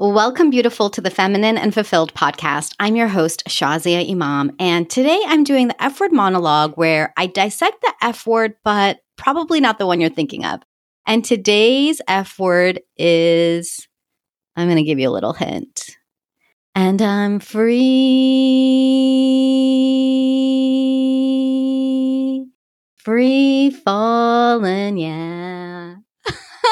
Welcome, beautiful, to the Feminine and Fulfilled podcast. I'm your host, Shazia Imam, and today I'm doing the F word monologue where I dissect the F word, but probably not the one you're thinking of. And today's F word is, I'm going to give you a little hint. And I'm free, free falling, yeah.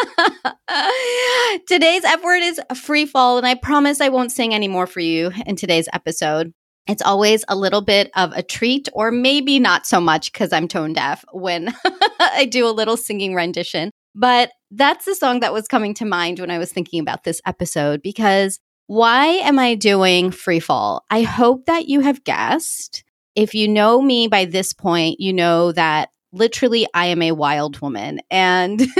today's F word is free fall, and I promise I won't sing anymore for you in today's episode. It's always a little bit of a treat, or maybe not so much because I'm tone deaf when I do a little singing rendition. But that's the song that was coming to mind when I was thinking about this episode because why am I doing free fall? I hope that you have guessed. If you know me by this point, you know that literally I am a wild woman. And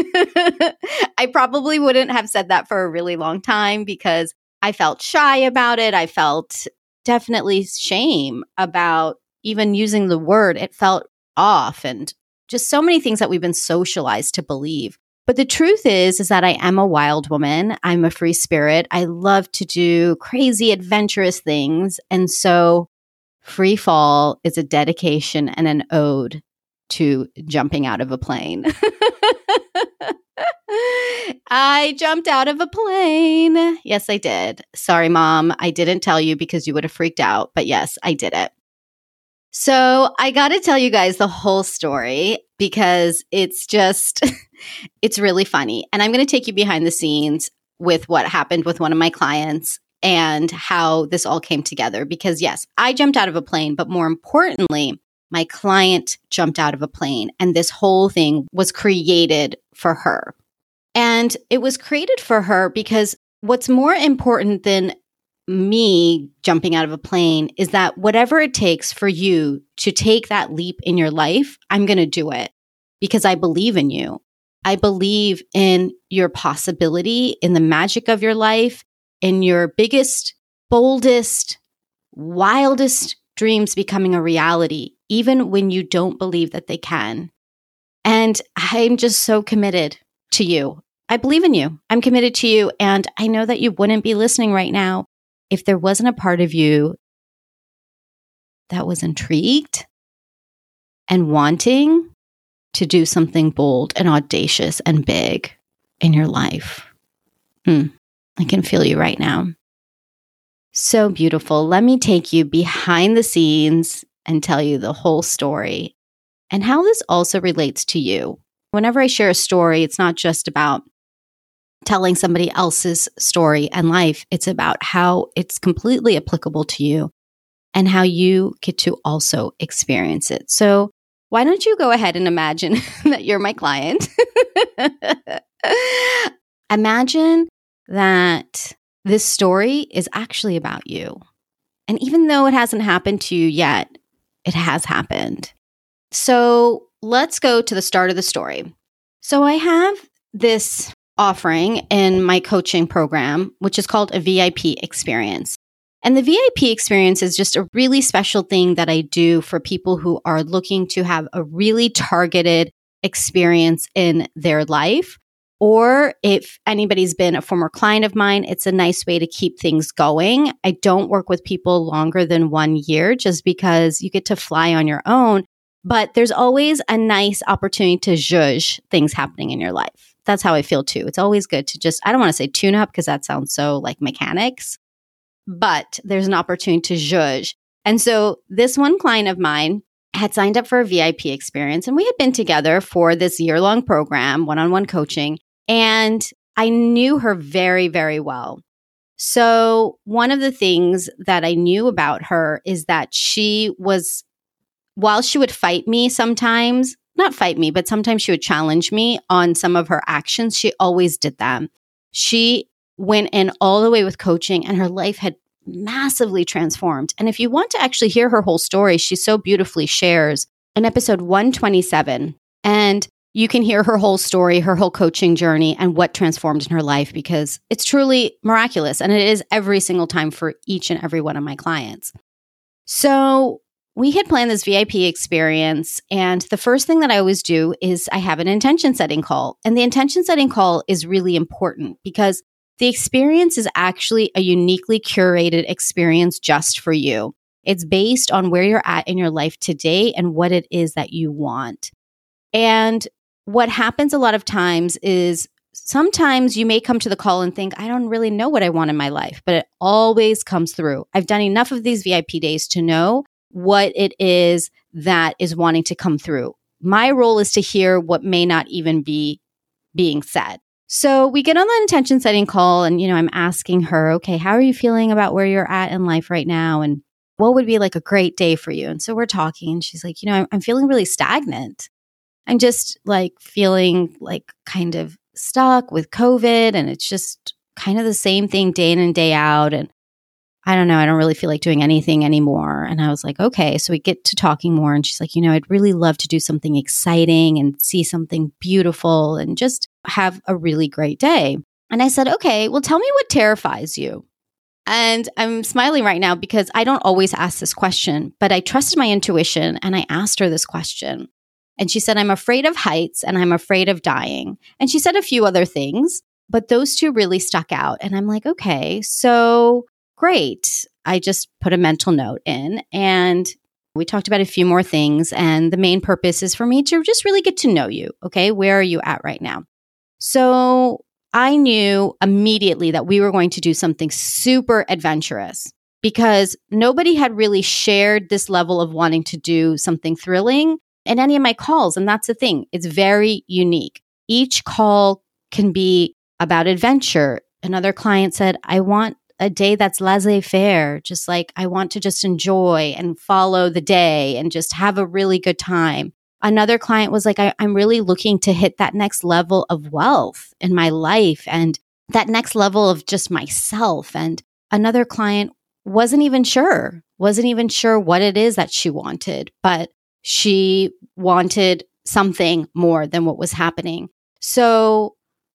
I probably wouldn't have said that for a really long time because I felt shy about it. I felt definitely shame about even using the word. It felt off and just so many things that we've been socialized to believe. But the truth is is that I am a wild woman. I'm a free spirit. I love to do crazy adventurous things. And so Free Fall is a dedication and an ode to jumping out of a plane. I jumped out of a plane. Yes, I did. Sorry, mom. I didn't tell you because you would have freaked out. But yes, I did it. So I got to tell you guys the whole story because it's just, it's really funny. And I'm going to take you behind the scenes with what happened with one of my clients and how this all came together. Because yes, I jumped out of a plane, but more importantly, my client jumped out of a plane and this whole thing was created for her. And it was created for her because what's more important than me jumping out of a plane is that whatever it takes for you to take that leap in your life, I'm going to do it because I believe in you. I believe in your possibility, in the magic of your life, in your biggest, boldest, wildest dreams becoming a reality, even when you don't believe that they can. And I'm just so committed to you. I believe in you. I'm committed to you. And I know that you wouldn't be listening right now if there wasn't a part of you that was intrigued and wanting to do something bold and audacious and big in your life. Hmm. I can feel you right now. So beautiful. Let me take you behind the scenes and tell you the whole story and how this also relates to you. Whenever I share a story, it's not just about telling somebody else's story and life, it's about how it's completely applicable to you and how you get to also experience it. So, why don't you go ahead and imagine that you're my client? imagine that this story is actually about you. And even though it hasn't happened to you yet, it has happened. So let's go to the start of the story. So I have this offering in my coaching program, which is called a VIP experience. And the VIP experience is just a really special thing that I do for people who are looking to have a really targeted experience in their life or if anybody's been a former client of mine, it's a nice way to keep things going. I don't work with people longer than one year just because you get to fly on your own. But there's always a nice opportunity to judge things happening in your life. That's how I feel too. It's always good to just, I don't want to say tune up because that sounds so like mechanics, but there's an opportunity to judge. And so this one client of mine, had signed up for a VIP experience and we had been together for this year long program, one on one coaching. And I knew her very, very well. So, one of the things that I knew about her is that she was, while she would fight me sometimes, not fight me, but sometimes she would challenge me on some of her actions, she always did them. She went in all the way with coaching and her life had massively transformed. And if you want to actually hear her whole story, she so beautifully shares in episode 127. And you can hear her whole story, her whole coaching journey, and what transformed in her life because it's truly miraculous. And it is every single time for each and every one of my clients. So we had planned this VIP experience. And the first thing that I always do is I have an intention setting call. And the intention setting call is really important because the experience is actually a uniquely curated experience just for you. It's based on where you're at in your life today and what it is that you want. And what happens a lot of times is sometimes you may come to the call and think, I don't really know what I want in my life, but it always comes through. I've done enough of these VIP days to know what it is that is wanting to come through. My role is to hear what may not even be being said. So we get on the intention setting call and, you know, I'm asking her, okay, how are you feeling about where you're at in life right now? And what would be like a great day for you? And so we're talking and she's like, you know, I'm, I'm feeling really stagnant. I'm just like feeling like kind of stuck with COVID and it's just kind of the same thing day in and day out. And I don't know, I don't really feel like doing anything anymore. And I was like, okay. So we get to talking more. And she's like, you know, I'd really love to do something exciting and see something beautiful and just have a really great day. And I said, okay, well, tell me what terrifies you. And I'm smiling right now because I don't always ask this question, but I trusted my intuition and I asked her this question. And she said, I'm afraid of heights and I'm afraid of dying. And she said a few other things, but those two really stuck out. And I'm like, okay, so great. I just put a mental note in and we talked about a few more things. And the main purpose is for me to just really get to know you. Okay. Where are you at right now? So I knew immediately that we were going to do something super adventurous because nobody had really shared this level of wanting to do something thrilling in any of my calls. And that's the thing, it's very unique. Each call can be about adventure. Another client said, I want a day that's laissez faire, just like I want to just enjoy and follow the day and just have a really good time. Another client was like, I, am really looking to hit that next level of wealth in my life and that next level of just myself. And another client wasn't even sure, wasn't even sure what it is that she wanted, but she wanted something more than what was happening. So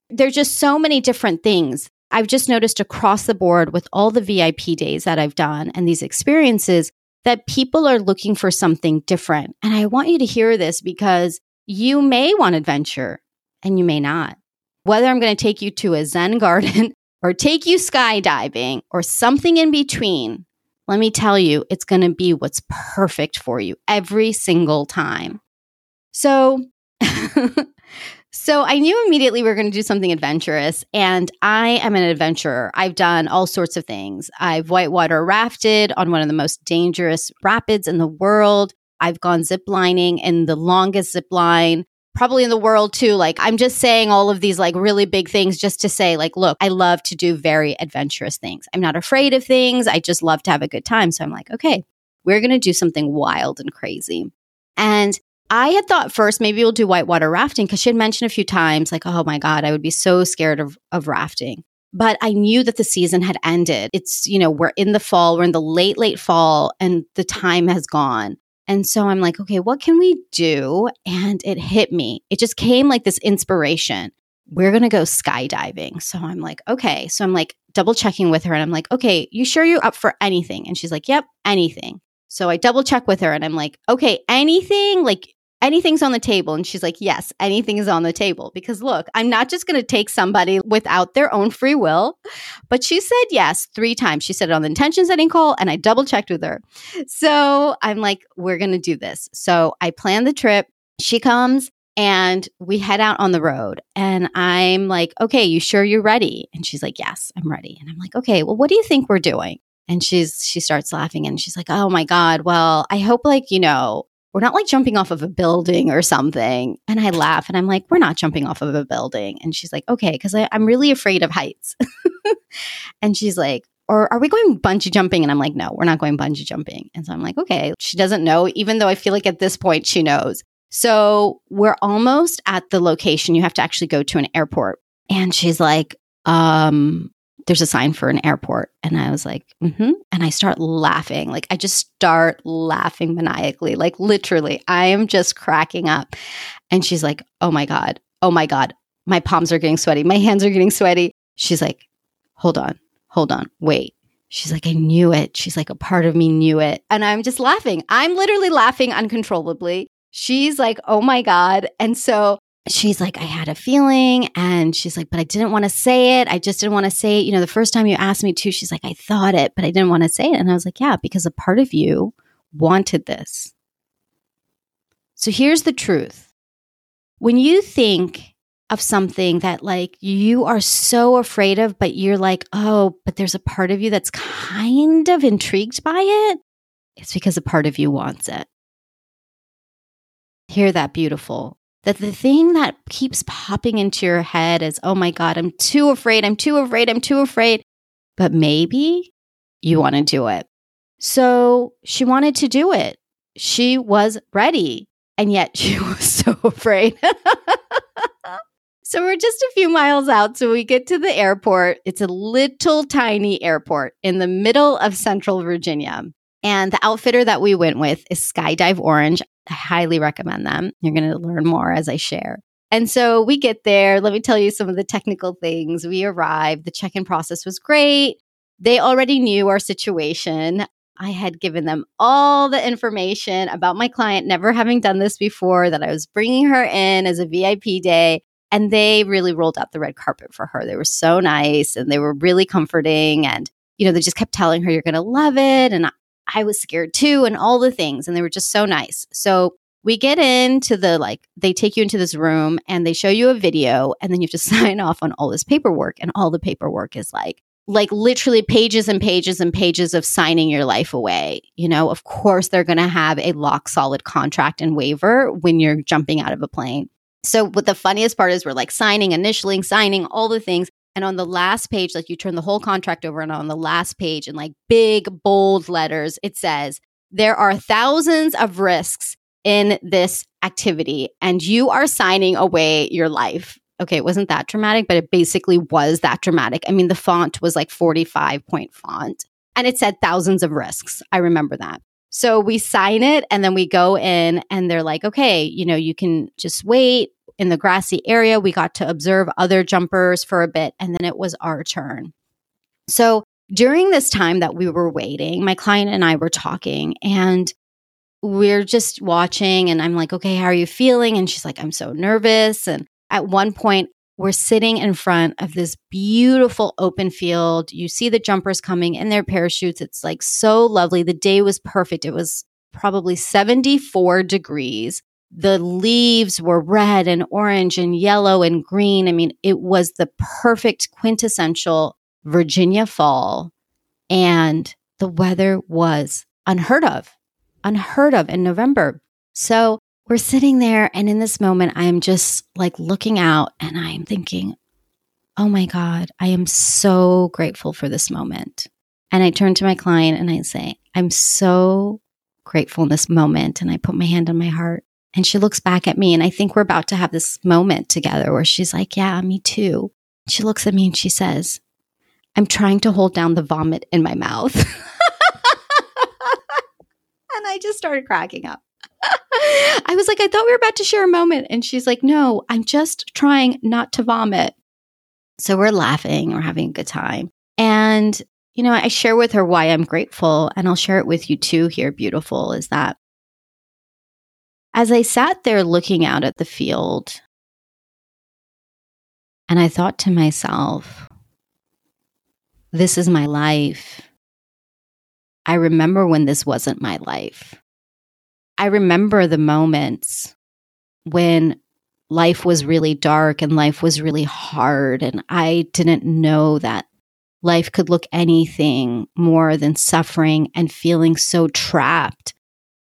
there's just so many different things I've just noticed across the board with all the VIP days that I've done and these experiences that people are looking for something different. And I want you to hear this because you may want adventure and you may not. Whether I'm going to take you to a Zen garden or take you skydiving or something in between, let me tell you, it's going to be what's perfect for you every single time. So, So I knew immediately we were going to do something adventurous. And I am an adventurer. I've done all sorts of things. I've whitewater rafted on one of the most dangerous rapids in the world. I've gone ziplining in the longest zip line probably in the world too. Like I'm just saying all of these like really big things just to say like, look, I love to do very adventurous things. I'm not afraid of things. I just love to have a good time. So I'm like, okay, we're going to do something wild and crazy. And I had thought first maybe we'll do whitewater rafting because she had mentioned a few times, like, oh my God, I would be so scared of, of rafting. But I knew that the season had ended. It's, you know, we're in the fall, we're in the late, late fall, and the time has gone. And so I'm like, okay, what can we do? And it hit me. It just came like this inspiration. We're going to go skydiving. So I'm like, okay. So I'm like double checking with her and I'm like, okay, you sure you're up for anything? And she's like, yep, anything. So I double check with her and I'm like, okay, anything like anything's on the table. And she's like, yes, anything is on the table. Because look, I'm not just going to take somebody without their own free will. But she said yes three times. She said it on the intention setting call, and I double checked with her. So I'm like, we're going to do this. So I plan the trip. She comes and we head out on the road. And I'm like, okay, you sure you're ready? And she's like, yes, I'm ready. And I'm like, okay, well, what do you think we're doing? And she's she starts laughing and she's like, "Oh my god, well, I hope like, you know, we're not like jumping off of a building or something. And I laugh and I'm like, we're not jumping off of a building. And she's like, okay, because I'm really afraid of heights. and she's like, or are we going bungee jumping? And I'm like, no, we're not going bungee jumping. And so I'm like, okay, she doesn't know, even though I feel like at this point she knows. So we're almost at the location. You have to actually go to an airport. And she's like, um, there's a sign for an airport. And I was like, mm-hmm. And I start laughing. Like, I just start laughing maniacally. Like, literally, I am just cracking up. And she's like, oh my God. Oh my God. My palms are getting sweaty. My hands are getting sweaty. She's like, hold on, hold on, wait. She's like, I knew it. She's like, a part of me knew it. And I'm just laughing. I'm literally laughing uncontrollably. She's like, oh my God. And so she's like, I had a feeling. And she's like, but I didn't want to say it. I just didn't want to say it. You know, the first time you asked me to, she's like, I thought it, but I didn't want to say it. And I was like, yeah, because a part of you wanted this. So here's the truth. When you think of something that like you are so afraid of, but you're like, oh, but there's a part of you that's kind of intrigued by it, it's because a part of you wants it. Hear that beautiful that the thing that keeps popping into your head is, oh my God, I'm too afraid, I'm too afraid, I'm too afraid. But maybe you want to do it. So she wanted to do it. She was ready, and yet she was so afraid. so we're just a few miles out. So we get to the airport. It's a little tiny airport in the middle of central Virginia. And the outfitter that we went with is Skydive Orange. I highly recommend them. You're going to learn more as I share. And so we get there. Let me tell you some of the technical things. We arrived. The check in process was great. They already knew our situation. I had given them all the information about my client, never having done this before, that I was bringing her in as a VIP day. And they really rolled out the red carpet for her. They were so nice and they were really comforting. And, you know, they just kept telling her, you're going to love it. And I was scared too, and all the things. And they were just so nice. So we get into the like, they take you into this room and they show you a video, and then you have to sign off on all this paperwork. And all the paperwork is like, like literally pages and pages and pages of signing your life away. You know, of course, they're going to have a lock solid contract and waiver when you're jumping out of a plane. So, what the funniest part is, we're like signing, initialing, signing all the things. And on the last page, like you turn the whole contract over, and on the last page, in like big, bold letters, it says, There are thousands of risks in this activity, and you are signing away your life. Okay, it wasn't that dramatic, but it basically was that dramatic. I mean, the font was like 45 point font, and it said thousands of risks. I remember that. So we sign it and then we go in and they're like, okay, you know, you can just wait in the grassy area. We got to observe other jumpers for a bit, and then it was our turn. So during this time that we were waiting, my client and I were talking, and we're just watching. And I'm like, okay, how are you feeling? And she's like, I'm so nervous. And at one point, we're sitting in front of this beautiful open field. You see the jumpers coming in their parachutes. It's like so lovely. The day was perfect. It was probably 74 degrees the leaves were red and orange and yellow and green. I mean, it was the perfect quintessential Virginia fall. And the weather was unheard of, unheard of in November. So we're sitting there. And in this moment, I am just like looking out and I'm thinking, oh my God, I am so grateful for this moment. And I turn to my client and I say, I'm so grateful in this moment. And I put my hand on my heart and she looks back at me, and I think we're about to have this moment together where she's like, Yeah, me too. She looks at me and she says, I'm trying to hold down the vomit in my mouth. and I just started cracking up. I was like, I thought we were about to share a moment. And she's like, No, I'm just trying not to vomit. So we're laughing, we're having a good time. And, you know, I share with her why I'm grateful, and I'll share it with you too here, beautiful, is that as I sat there looking out at the field, and I thought to myself, this is my life. I remember when this wasn't my life. I remember the moments when life was really dark and life was really hard, and I didn't know that life could look anything more than suffering and feeling so trapped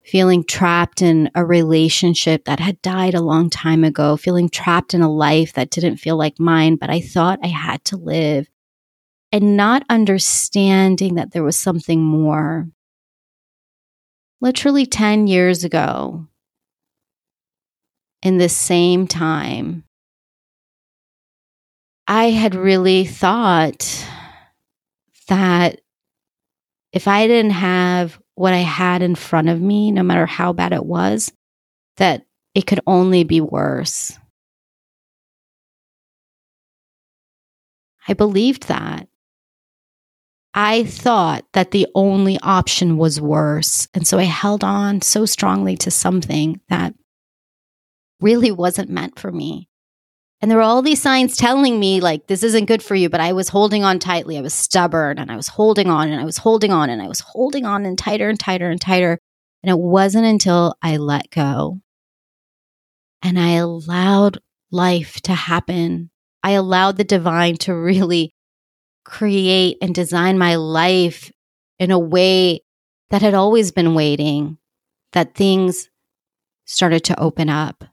feeling trapped in a relationship that had died a long time ago, feeling trapped in a life that didn't feel like mine, but I thought I had to live, and not understanding that there was something more. Literally 10 years ago, in the same time, I had really thought that if I didn't have what I had in front of me, no matter how bad it was, that it could only be worse. I believed that. I thought that the only option was worse. And so I held on so strongly to something that really wasn't meant for me. And there were all these signs telling me, like, this isn't good for you. But I was holding on tightly. I was stubborn and I was holding on and I was holding on and I was holding on and tighter and tighter and tighter. And it wasn't until I let go and I allowed life to happen. I allowed the divine to really create and design my life in a way that had always been waiting, that things started to open up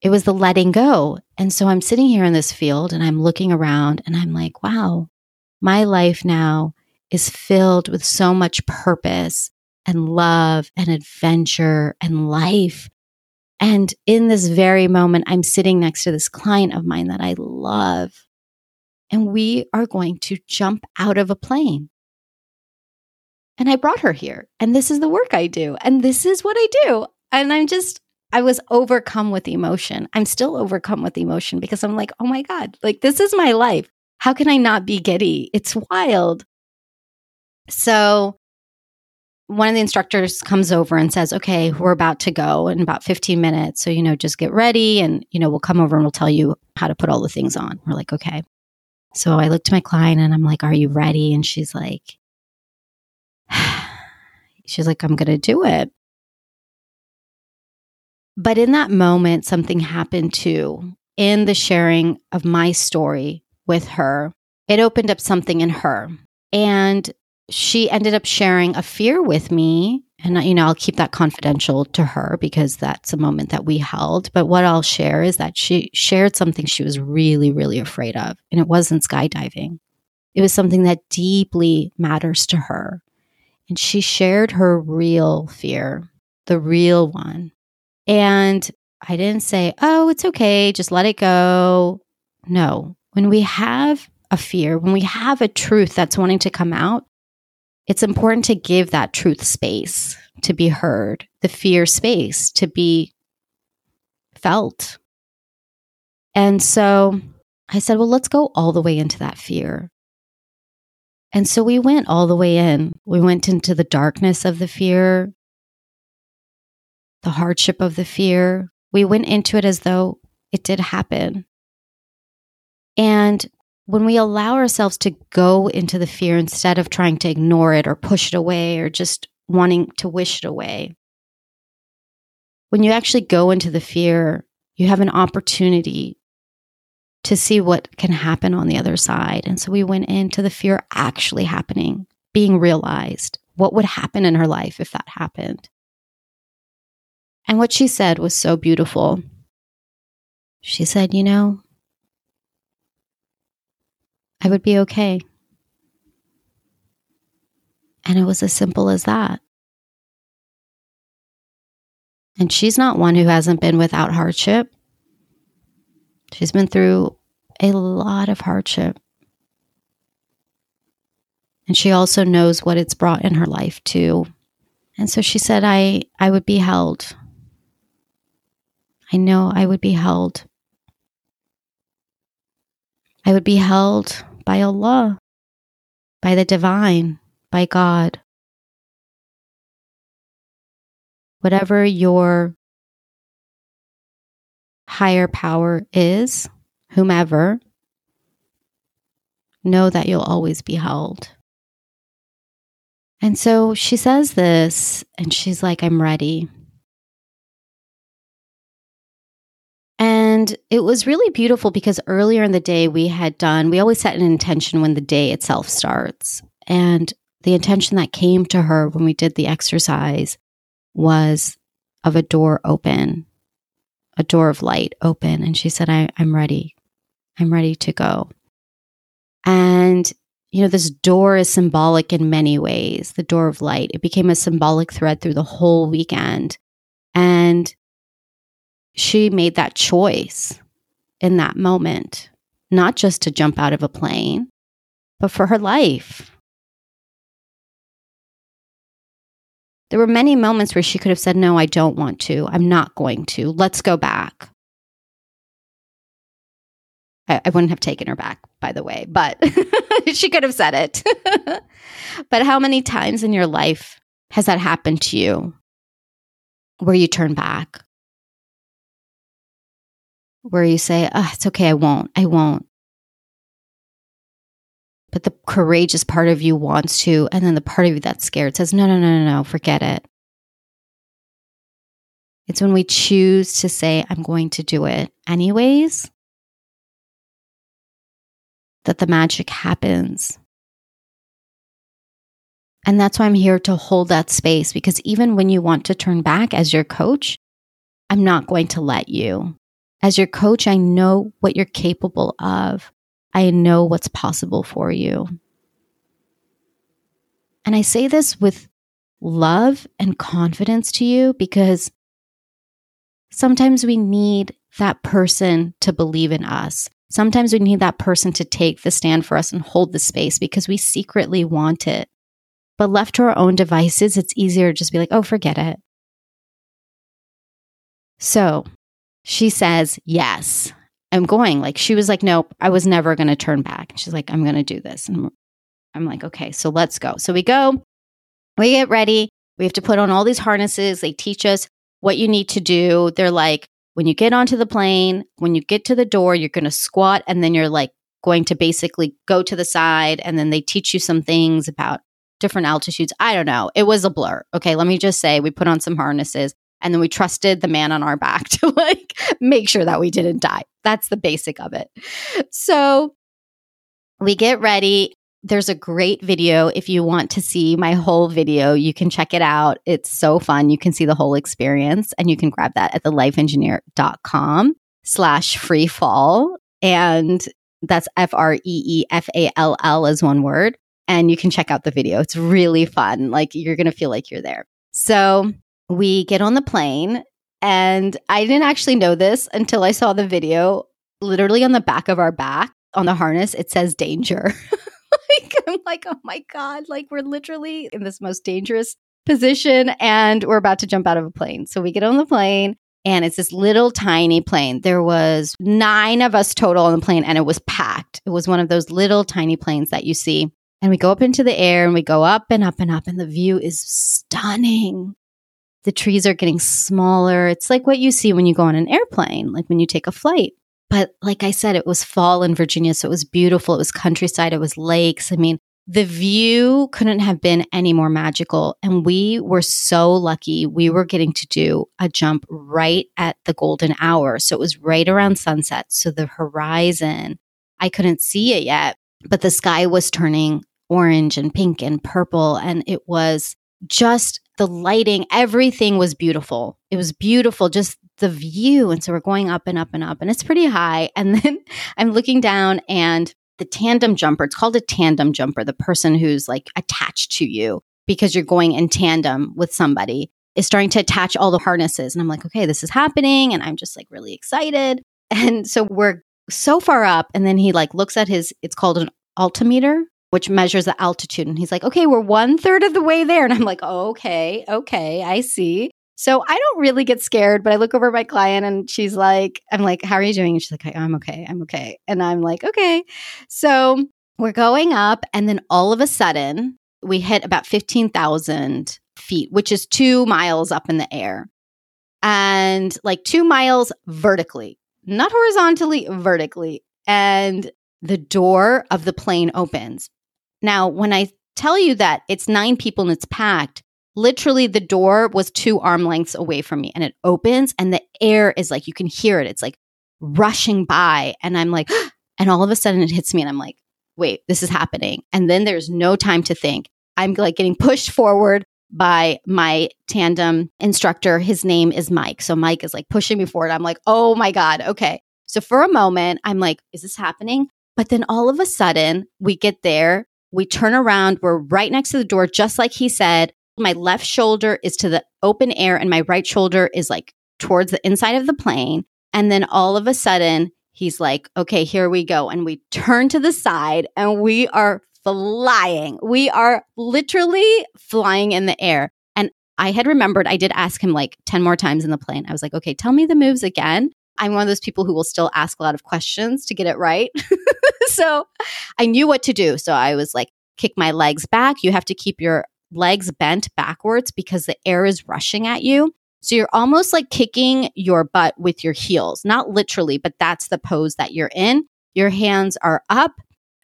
it was the letting go. And so I'm sitting here in this field and I'm looking around and I'm like, wow, my life now is filled with so much purpose and love and adventure and life. And in this very moment, I'm sitting next to this client of mine that I love. And we are going to jump out of a plane. And I brought her here. And this is the work I do. And this is what I do. And I'm just, I was overcome with emotion. I'm still overcome with emotion because I'm like, oh my God, like this is my life. How can I not be giddy? It's wild. So one of the instructors comes over and says, okay, we're about to go in about 15 minutes. So, you know, just get ready and, you know, we'll come over and we'll tell you how to put all the things on. We're like, okay. So I look to my client and I'm like, are you ready? And she's like, she's like, I'm going to do it. But in that moment, something happened too. In the sharing of my story with her, it opened up something in her. And she ended up sharing a fear with me. And, you know, I'll keep that confidential to her because that's a moment that we held. But what I'll share is that she shared something she was really, really afraid of. And it wasn't skydiving, it was something that deeply matters to her. And she shared her real fear, the real one. And I didn't say, oh, it's okay, just let it go. No, when we have a fear, when we have a truth that's wanting to come out, it's important to give that truth space to be heard, the fear space to be felt. And so I said, well, let's go all the way into that fear. And so we went all the way in. We went into the darkness of the fear the hardship of the fear. We went into it as though it did happen. And when we allow ourselves to go into the fear instead of trying to ignore it or push it away or just wanting to wish it away, when you actually go into the fear, you have an opportunity to see what can happen on the other side. And so we went into the fear actually happening, being realized. What would happen in her life if that happened? And what she said was so beautiful. She said, You know, I would be okay. And it was as simple as that. And she's not one who hasn't been without hardship. She's been through a lot of hardship. And she also knows what it's brought in her life too. And so she said, I, I would be held. I know I would be held. I would be held by Allah, by the divine, by God. Whatever your higher power is, whomever, know that you'll always be held. And so she says this, and she's like, I'm ready. And it was really beautiful because earlier in the day we had done, we always set an intention when the day itself starts. And the intention that came to her when we did the exercise was of a door open, a door of light open. And she said, I, I'm ready. I'm ready to go. And, you know, this door is symbolic in many ways, the door of light. It became a symbolic thread through the whole weekend. And she made that choice in that moment, not just to jump out of a plane, but for her life. There were many moments where she could have said, No, I don't want to. I'm not going to. Let's go back. I, I wouldn't have taken her back, by the way, but she could have said it. but how many times in your life has that happened to you where you turn back? Where you say, oh, it's okay, I won't, I won't. But the courageous part of you wants to, and then the part of you that's scared says, no, no, no, no, no, forget it. It's when we choose to say, I'm going to do it anyways, that the magic happens. And that's why I'm here to hold that space because even when you want to turn back as your coach, I'm not going to let you. As your coach, I know what you're capable of. I know what's possible for you. And I say this with love and confidence to you because sometimes we need that person to believe in us. Sometimes we need that person to take the stand for us and hold the space because we secretly want it. But left to our own devices, it's easier to just be like, oh, forget it. So she says, yes, I'm going. Like she was like, nope, I was never going to turn back. And she's like, I'm going to do this. And I'm like, okay, so let's go. So we go, we get ready. We have to put on all these harnesses. They teach us what you need to do. They're like, when you get onto the plane, when you get to the door, you're going to squat and then you're like going to basically go to the side. And then they teach you some things about different altitudes. I don't know. It was a blur. Okay. Let me just say we put on some harnesses and then we trusted the man on our back to like make sure that we didn't die. That's the basic of it. So we get ready. There's a great video. If you want to see my whole video, you can check it out. It's so fun. You can see the whole experience and you can grab that at thelifeengineer.com slash free fall. And that's F R E E F A L L is one word. And you can check out the video. It's really fun. Like you're going to feel like you're there. So we get on the plane and I didn't actually know this until I saw the video. Literally on the back of our back on the harness, it says danger. like, I'm like, oh my God, like we're literally in this most dangerous position and we're about to jump out of a plane. So we get on the plane and it's this little tiny plane. There was nine of us total on the plane and it was packed. It was one of those little tiny planes that you see. And we go up into the air and we go up and up and up and the view is stunning the trees are getting smaller. It's like what you see when you go on an airplane, like when you take a flight. But like I said, it was fall in Virginia, so it was beautiful. It was countryside, it was lakes. I mean, the view couldn't have been any more magical. And we were so lucky. We were getting to do a jump right at the golden hour. So it was right around sunset. So the horizon, I couldn't see it yet, but the sky was turning orange and pink and purple. And it was just the lighting, everything was beautiful. It was beautiful, just the view. And so we're going up and up and up, and it's pretty high. And then I'm looking down, and the tandem jumper, it's called a tandem jumper, the person who's like attached to you because you're going in tandem with somebody is starting to attach all the harnesses. And I'm like, okay, this is happening. And I'm just like really excited. And so we're so far up. And then he like looks at his, it's called an altimeter which measures the altitude. And he's like, okay, we're one third of the way there. And I'm like, okay, okay, I see. So I don't really get scared, but I look over my client and she's like, I'm like, how are you doing? And she's like, I'm okay, I'm okay. And I'm like, okay. So we're going up. And then all of a sudden, we hit about 15,000 feet, which is two miles up in the air. And like two miles vertically, not horizontally, vertically. And the door of the plane opens. Now, when I tell you that it's nine people and it's packed, literally the door was two arm lengths away from me and it opens and the air is like, you can hear it. It's like rushing by. And I'm like, and all of a sudden it hits me and I'm like, wait, this is happening. And then there's no time to think. I'm like getting pushed forward by my tandem instructor. His name is Mike. So Mike is like pushing me forward. I'm like, oh my God. Okay. So for a moment, I'm like, is this happening? But then all of a sudden, we get there we turn around. We're right next to the door, just like he said. My left shoulder is to the open air and my right shoulder is like towards the inside of the plane. And then all of a sudden, he's like, okay, here we go. And we turn to the side and we are flying. We are literally flying in the air. And I had remembered, I did ask him like 10 more times in the plane. I was like, okay, tell me the moves again. I'm one of those people who will still ask a lot of questions to get it right. so I knew what to do. So I was like, kick my legs back. You have to keep your legs bent backwards because the air is rushing at you. So you're almost like kicking your butt with your heels, not literally, but that's the pose that you're in. Your hands are up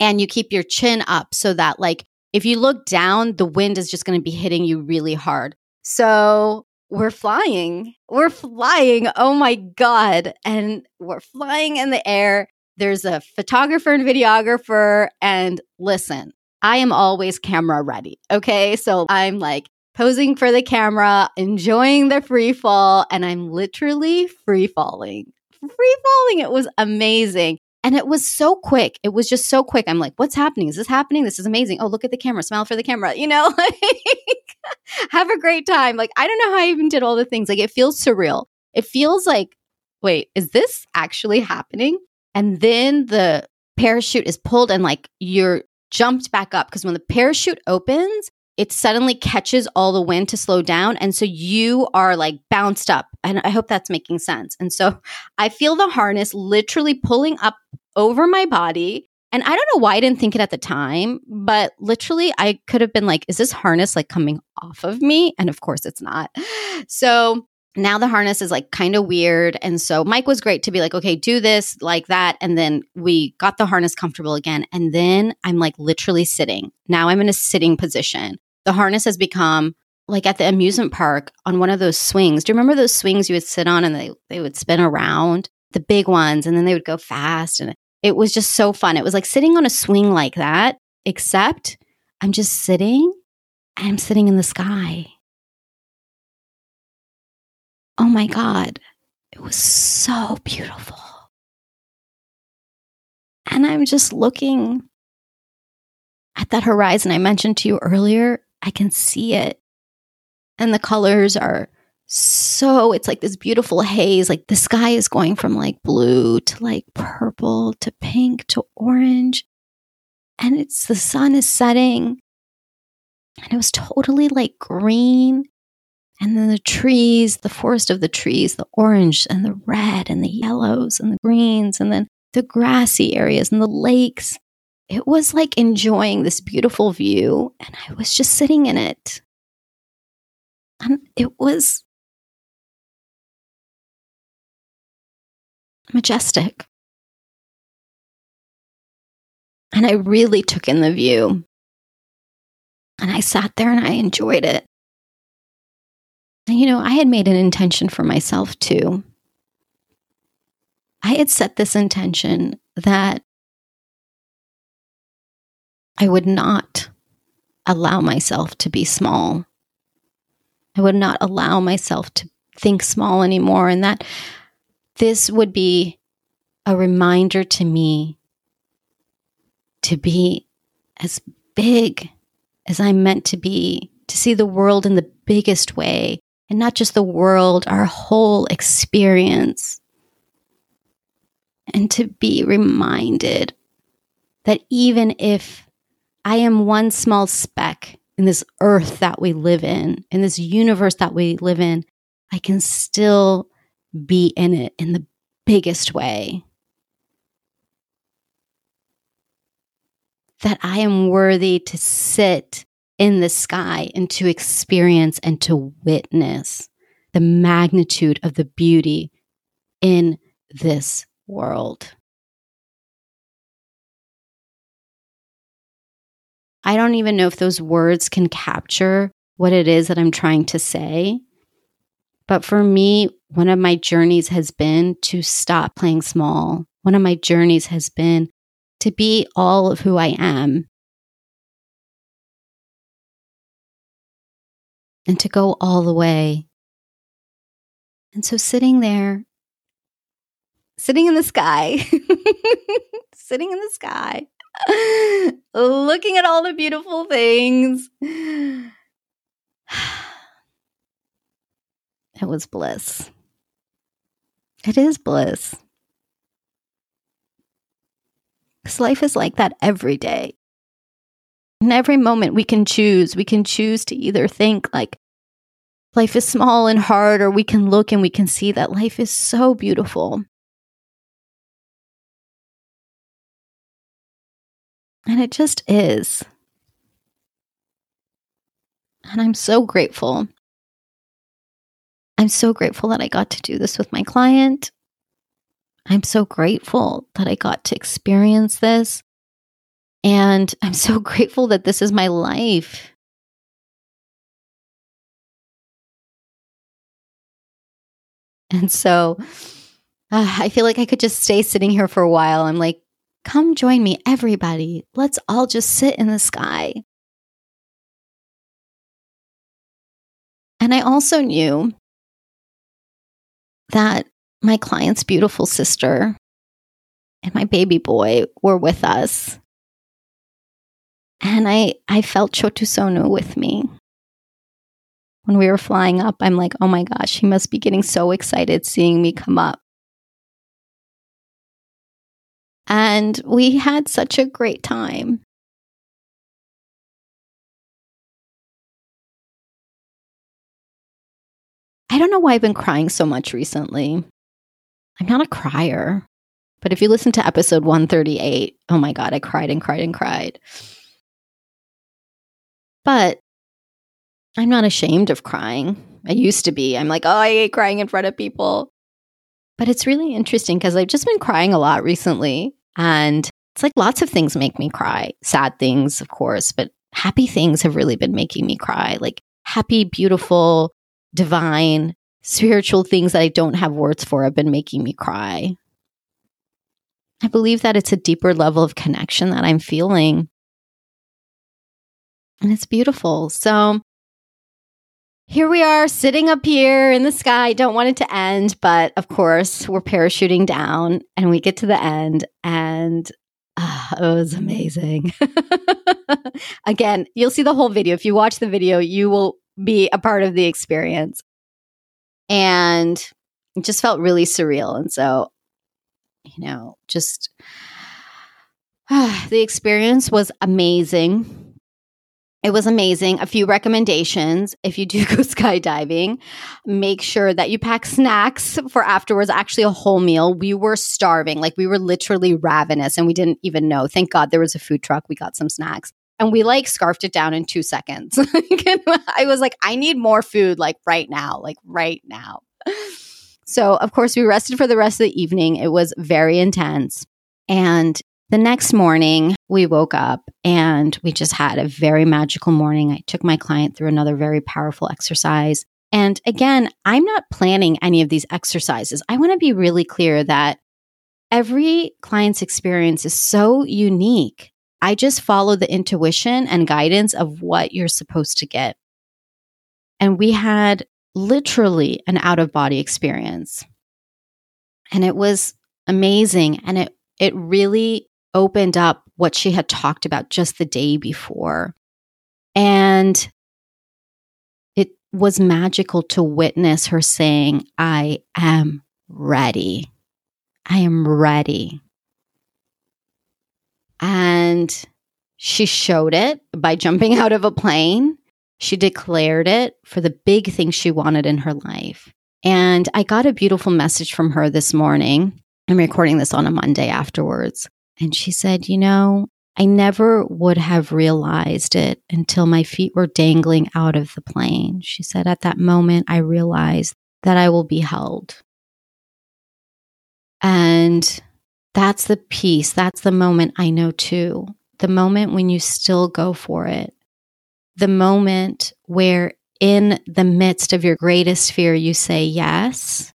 and you keep your chin up so that, like, if you look down, the wind is just going to be hitting you really hard. So we're flying. We're flying. Oh my God. And we're flying in the air. There's a photographer and videographer. And listen, I am always camera ready. Okay. So I'm like posing for the camera, enjoying the free fall, and I'm literally free falling. Free falling. It was amazing. And it was so quick. It was just so quick. I'm like, what's happening? Is this happening? This is amazing. Oh, look at the camera. Smile for the camera. You know, have a great time. Like, I don't know how I even did all the things. Like, it feels surreal. It feels like, wait, is this actually happening? And then the parachute is pulled and like you're jumped back up because when the parachute opens, it suddenly catches all the wind to slow down. And so you are like bounced up. And I hope that's making sense. And so I feel the harness literally pulling up over my body. And I don't know why I didn't think it at the time, but literally I could have been like, is this harness like coming off of me? And of course it's not. So now the harness is like kind of weird. And so Mike was great to be like, okay, do this like that. And then we got the harness comfortable again. And then I'm like literally sitting. Now I'm in a sitting position. The harness has become like at the amusement park on one of those swings. Do you remember those swings you would sit on and they, they would spin around? The big ones, and then they would go fast. And it was just so fun. It was like sitting on a swing like that, except I'm just sitting I'm sitting in the sky. Oh my God. It was so beautiful. And I'm just looking at that horizon I mentioned to you earlier. I can see it. And the colors are so, it's like this beautiful haze. Like the sky is going from like blue to like purple to pink to orange. And it's the sun is setting. And it was totally like green and then the trees, the forest of the trees, the orange and the red and the yellows and the greens, and then the grassy areas and the lakes. It was like enjoying this beautiful view, and I was just sitting in it. And it was majestic. And I really took in the view. And I sat there and I enjoyed it. And, you know, I had made an intention for myself too. I had set this intention that I would not allow myself to be small. I would not allow myself to think small anymore, and that this would be a reminder to me to be as big as I'm meant to be, to see the world in the biggest way, and not just the world, our whole experience. And to be reminded that even if I am one small speck in this earth that we live in, in this universe that we live in, I can still be in it in the biggest way. That I am worthy to sit in the sky and to experience and to witness the magnitude of the beauty in this world. I don't even know if those words can capture what it is that I'm trying to say. But for me, one of my journeys has been to stop playing small. One of my journeys has been to be all of who I am and to go all the way. And so sitting there, sitting in the sky, sitting in the sky, looking at all the beautiful things. It was bliss. It is bliss. Because life is like that every day. In every moment, we can choose. We can choose to either think like life is small and hard, or we can look and we can see that life is so beautiful. And it just is. And I'm so grateful. I'm so grateful that I got to do this with my client. I'm so grateful that I got to experience this. And I'm so grateful that this is my life. And so uh, I feel like I could just stay sitting here for a while. I'm like, come join me, everybody. Let's all just sit in the sky. And I also knew that my client's beautiful sister and my baby boy were with us. And I, I felt Chotu Sonu with me. When we were flying up, I'm like, oh my gosh, he must be getting so excited seeing me come up. And we had such a great time. I don't know why I've been crying so much recently. I'm not a crier, but if you listen to episode 138, oh my God, I cried and cried and cried. But I'm not ashamed of crying. I used to be. I'm like, oh, I hate crying in front of people. But it's really interesting because I've just been crying a lot recently. And it's like lots of things make me cry. Sad things, of course, but happy things have really been making me cry. Like happy, beautiful, divine, spiritual things that I don't have words for have been making me cry. I believe that it's a deeper level of connection that I'm feeling. And it's beautiful. So here we are sitting up here in the sky. Don't want it to end, but of course, we're parachuting down and we get to the end and uh, it was amazing. Again, you'll see the whole video. If you watch the video, you will be a part of the experience. And it just felt really surreal. And so, you know, just uh, the experience was amazing it was amazing. A few recommendations. If you do go skydiving, make sure that you pack snacks for afterwards, actually, a whole meal. We were starving. Like, we were literally ravenous and we didn't even know. Thank God there was a food truck. We got some snacks and we like scarfed it down in two seconds. I was like, I need more food, like right now, like right now. So, of course, we rested for the rest of the evening. It was very intense. And the next morning, we woke up and we just had a very magical morning. I took my client through another very powerful exercise. And again, I'm not planning any of these exercises. I want to be really clear that every client's experience is so unique. I just follow the intuition and guidance of what you're supposed to get. And we had literally an out of body experience. And it was amazing. And it, it really opened up what she had talked about just the day before. And it was magical to witness her saying, I am ready. I am ready. And she showed it by jumping out of a plane. She declared it for the big thing she wanted in her life. And I got a beautiful message from her this morning. I'm recording this on a Monday afterwards. And she said, You know, I never would have realized it until my feet were dangling out of the plane. She said, At that moment, I realized that I will be held. And that's the piece. That's the moment I know too. The moment when you still go for it. The moment where, in the midst of your greatest fear, you say yes.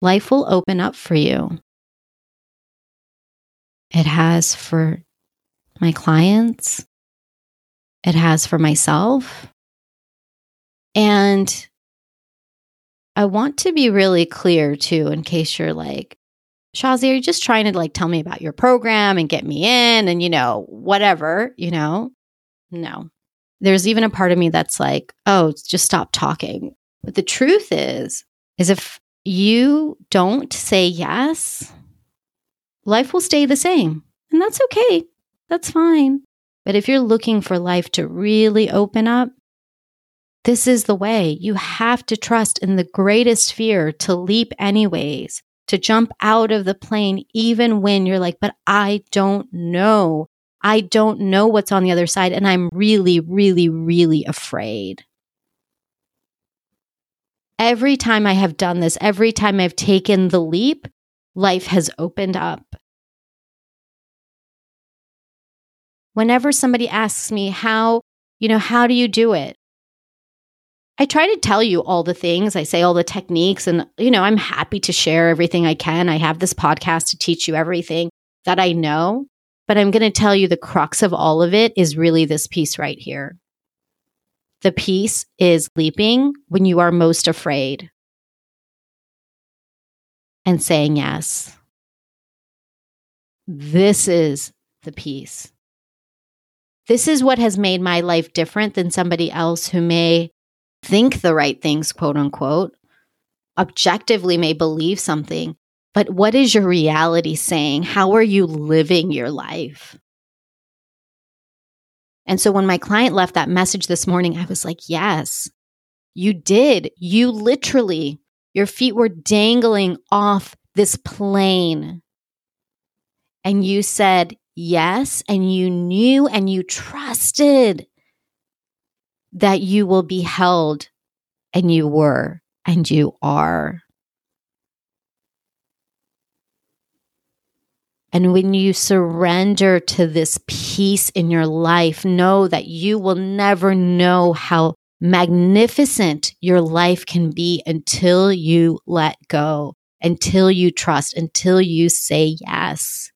Life will open up for you. It has for my clients. It has for myself. And I want to be really clear too, in case you're like, Shazi, are you just trying to like tell me about your program and get me in and, you know, whatever, you know? No. There's even a part of me that's like, oh, just stop talking. But the truth is, is if you don't say yes, life will stay the same. And that's okay. That's fine. But if you're looking for life to really open up, this is the way. You have to trust in the greatest fear to leap anyways, to jump out of the plane, even when you're like, but I don't know. I don't know what's on the other side. And I'm really, really, really afraid. every time I have done this, every time I've taken the leap, life has opened up. Whenever somebody asks me, how, you know, how do you do it? I try to tell you all the things. I say all the techniques, and, you know, I'm happy to share everything I can. I have this podcast to teach you everything that I know, but I'm going to tell you the crux of all of it is really this piece right here. The piece is leaping when you are most afraid and saying yes. This is the piece. This is what has made my life different than somebody else who may think the right things, quote unquote, objectively may believe something, but what is your reality saying? How are you living your life? And so when my client left that message this morning, I was like, yes, you did. You literally, your feet were dangling off this plane. And you said yes, and you knew and you trusted that you will be held, and you were, and you are. And when you surrender to this peace in your life, know that you will never know how magnificent your life can be until you let go, until you trust, until you say yes.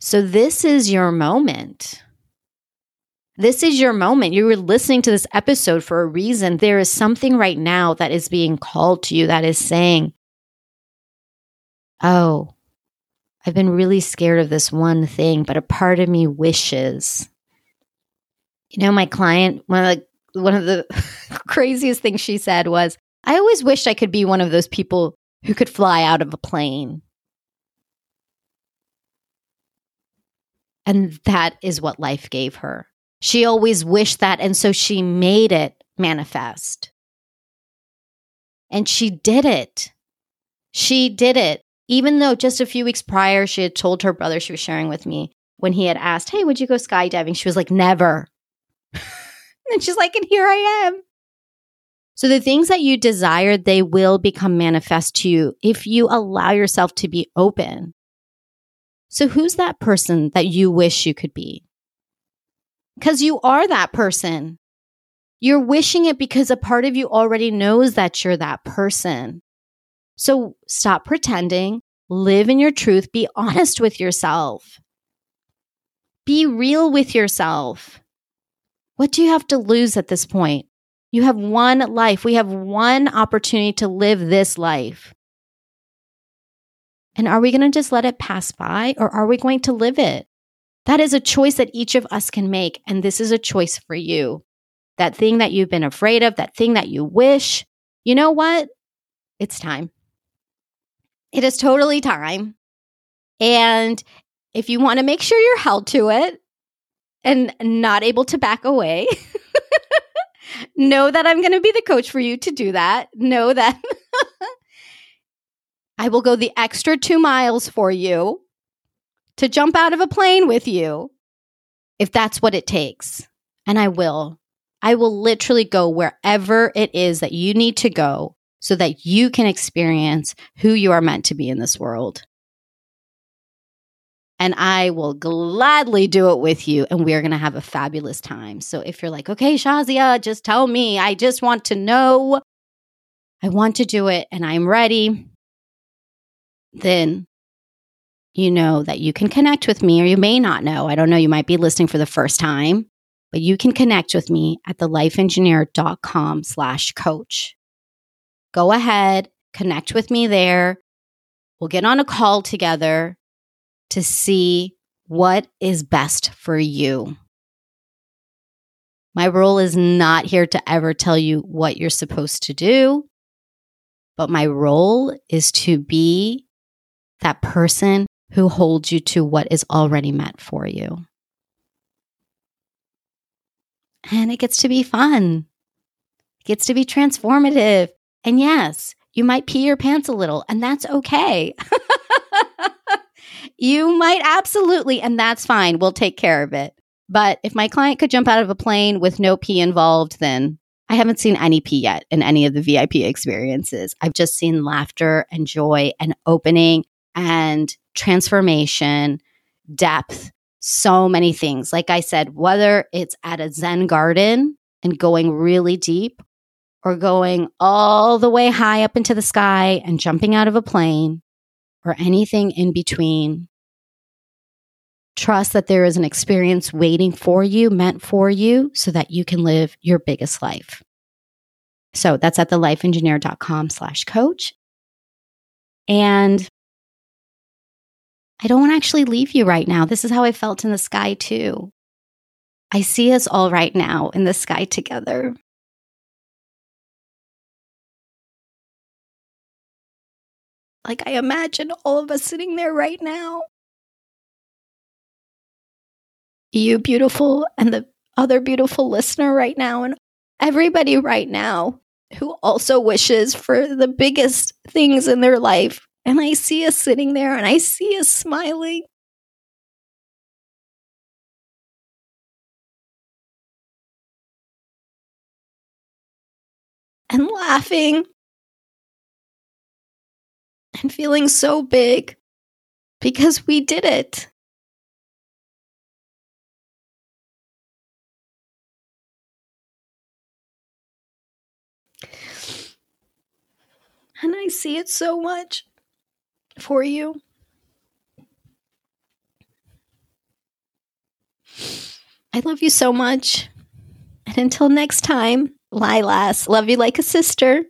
So, this is your moment. This is your moment. You were listening to this episode for a reason. There is something right now that is being called to you that is saying, Oh, I've been really scared of this one thing, but a part of me wishes. You know, my client, one of the, one of the craziest things she said was, I always wished I could be one of those people who could fly out of a plane. And that is what life gave her. She always wished that. And so she made it manifest. And she did it. She did it. Even though just a few weeks prior, she had told her brother, she was sharing with me, when he had asked, Hey, would you go skydiving? She was like, Never. and she's like, And here I am. So the things that you desire, they will become manifest to you if you allow yourself to be open. So who's that person that you wish you could be? Because you are that person. You're wishing it because a part of you already knows that you're that person. So stop pretending, live in your truth, be honest with yourself, be real with yourself. What do you have to lose at this point? You have one life. We have one opportunity to live this life. And are we going to just let it pass by or are we going to live it? That is a choice that each of us can make. And this is a choice for you. That thing that you've been afraid of, that thing that you wish, you know what? It's time. It is totally time. And if you want to make sure you're held to it and not able to back away, know that I'm going to be the coach for you to do that. Know that I will go the extra two miles for you to jump out of a plane with you if that's what it takes. And I will. I will literally go wherever it is that you need to go so that you can experience who you are meant to be in this world. And I will gladly do it with you, and we are going to have a fabulous time. So if you're like, okay, Shazia, just tell me, I just want to know, I want to do it, and I'm ready, then you know that you can connect with me, or you may not know. I don't know. You might be listening for the first time, but you can connect with me at thelifeengineer.com slash coach. Go ahead, connect with me there. We'll get on a call together to see what is best for you. My role is not here to ever tell you what you're supposed to do, but my role is to be that person who holds you to what is already meant for you. And it gets to be fun. It gets to be transformative. And yes, you might pee your pants a little, and that's okay. you might absolutely, and that's fine. We'll take care of it. But if my client could jump out of a plane with no pee involved, then I haven't seen any pee yet in any of the VIP experiences. I've just seen laughter and joy and opening and transformation, depth, so many things. Like I said, whether it's at a Zen garden and going really deep or going all the way high up into the sky and jumping out of a plane or anything in between, trust that there is an experience waiting for you, meant for you, so that you can live your biggest life. So that's at thelifeengineer.com slash coach. And I don't want to actually leave you right now. This is how I felt in the sky, too. I see us all right now in the sky together. Like I imagine all of us sitting there right now. You, beautiful, and the other beautiful listener right now, and everybody right now who also wishes for the biggest things in their life and I see us sitting there and I see us smiling. And laughing and feeling so big because we did it. And I see it so much for you. I love you so much. And until next time, Lilas, love you like a sister.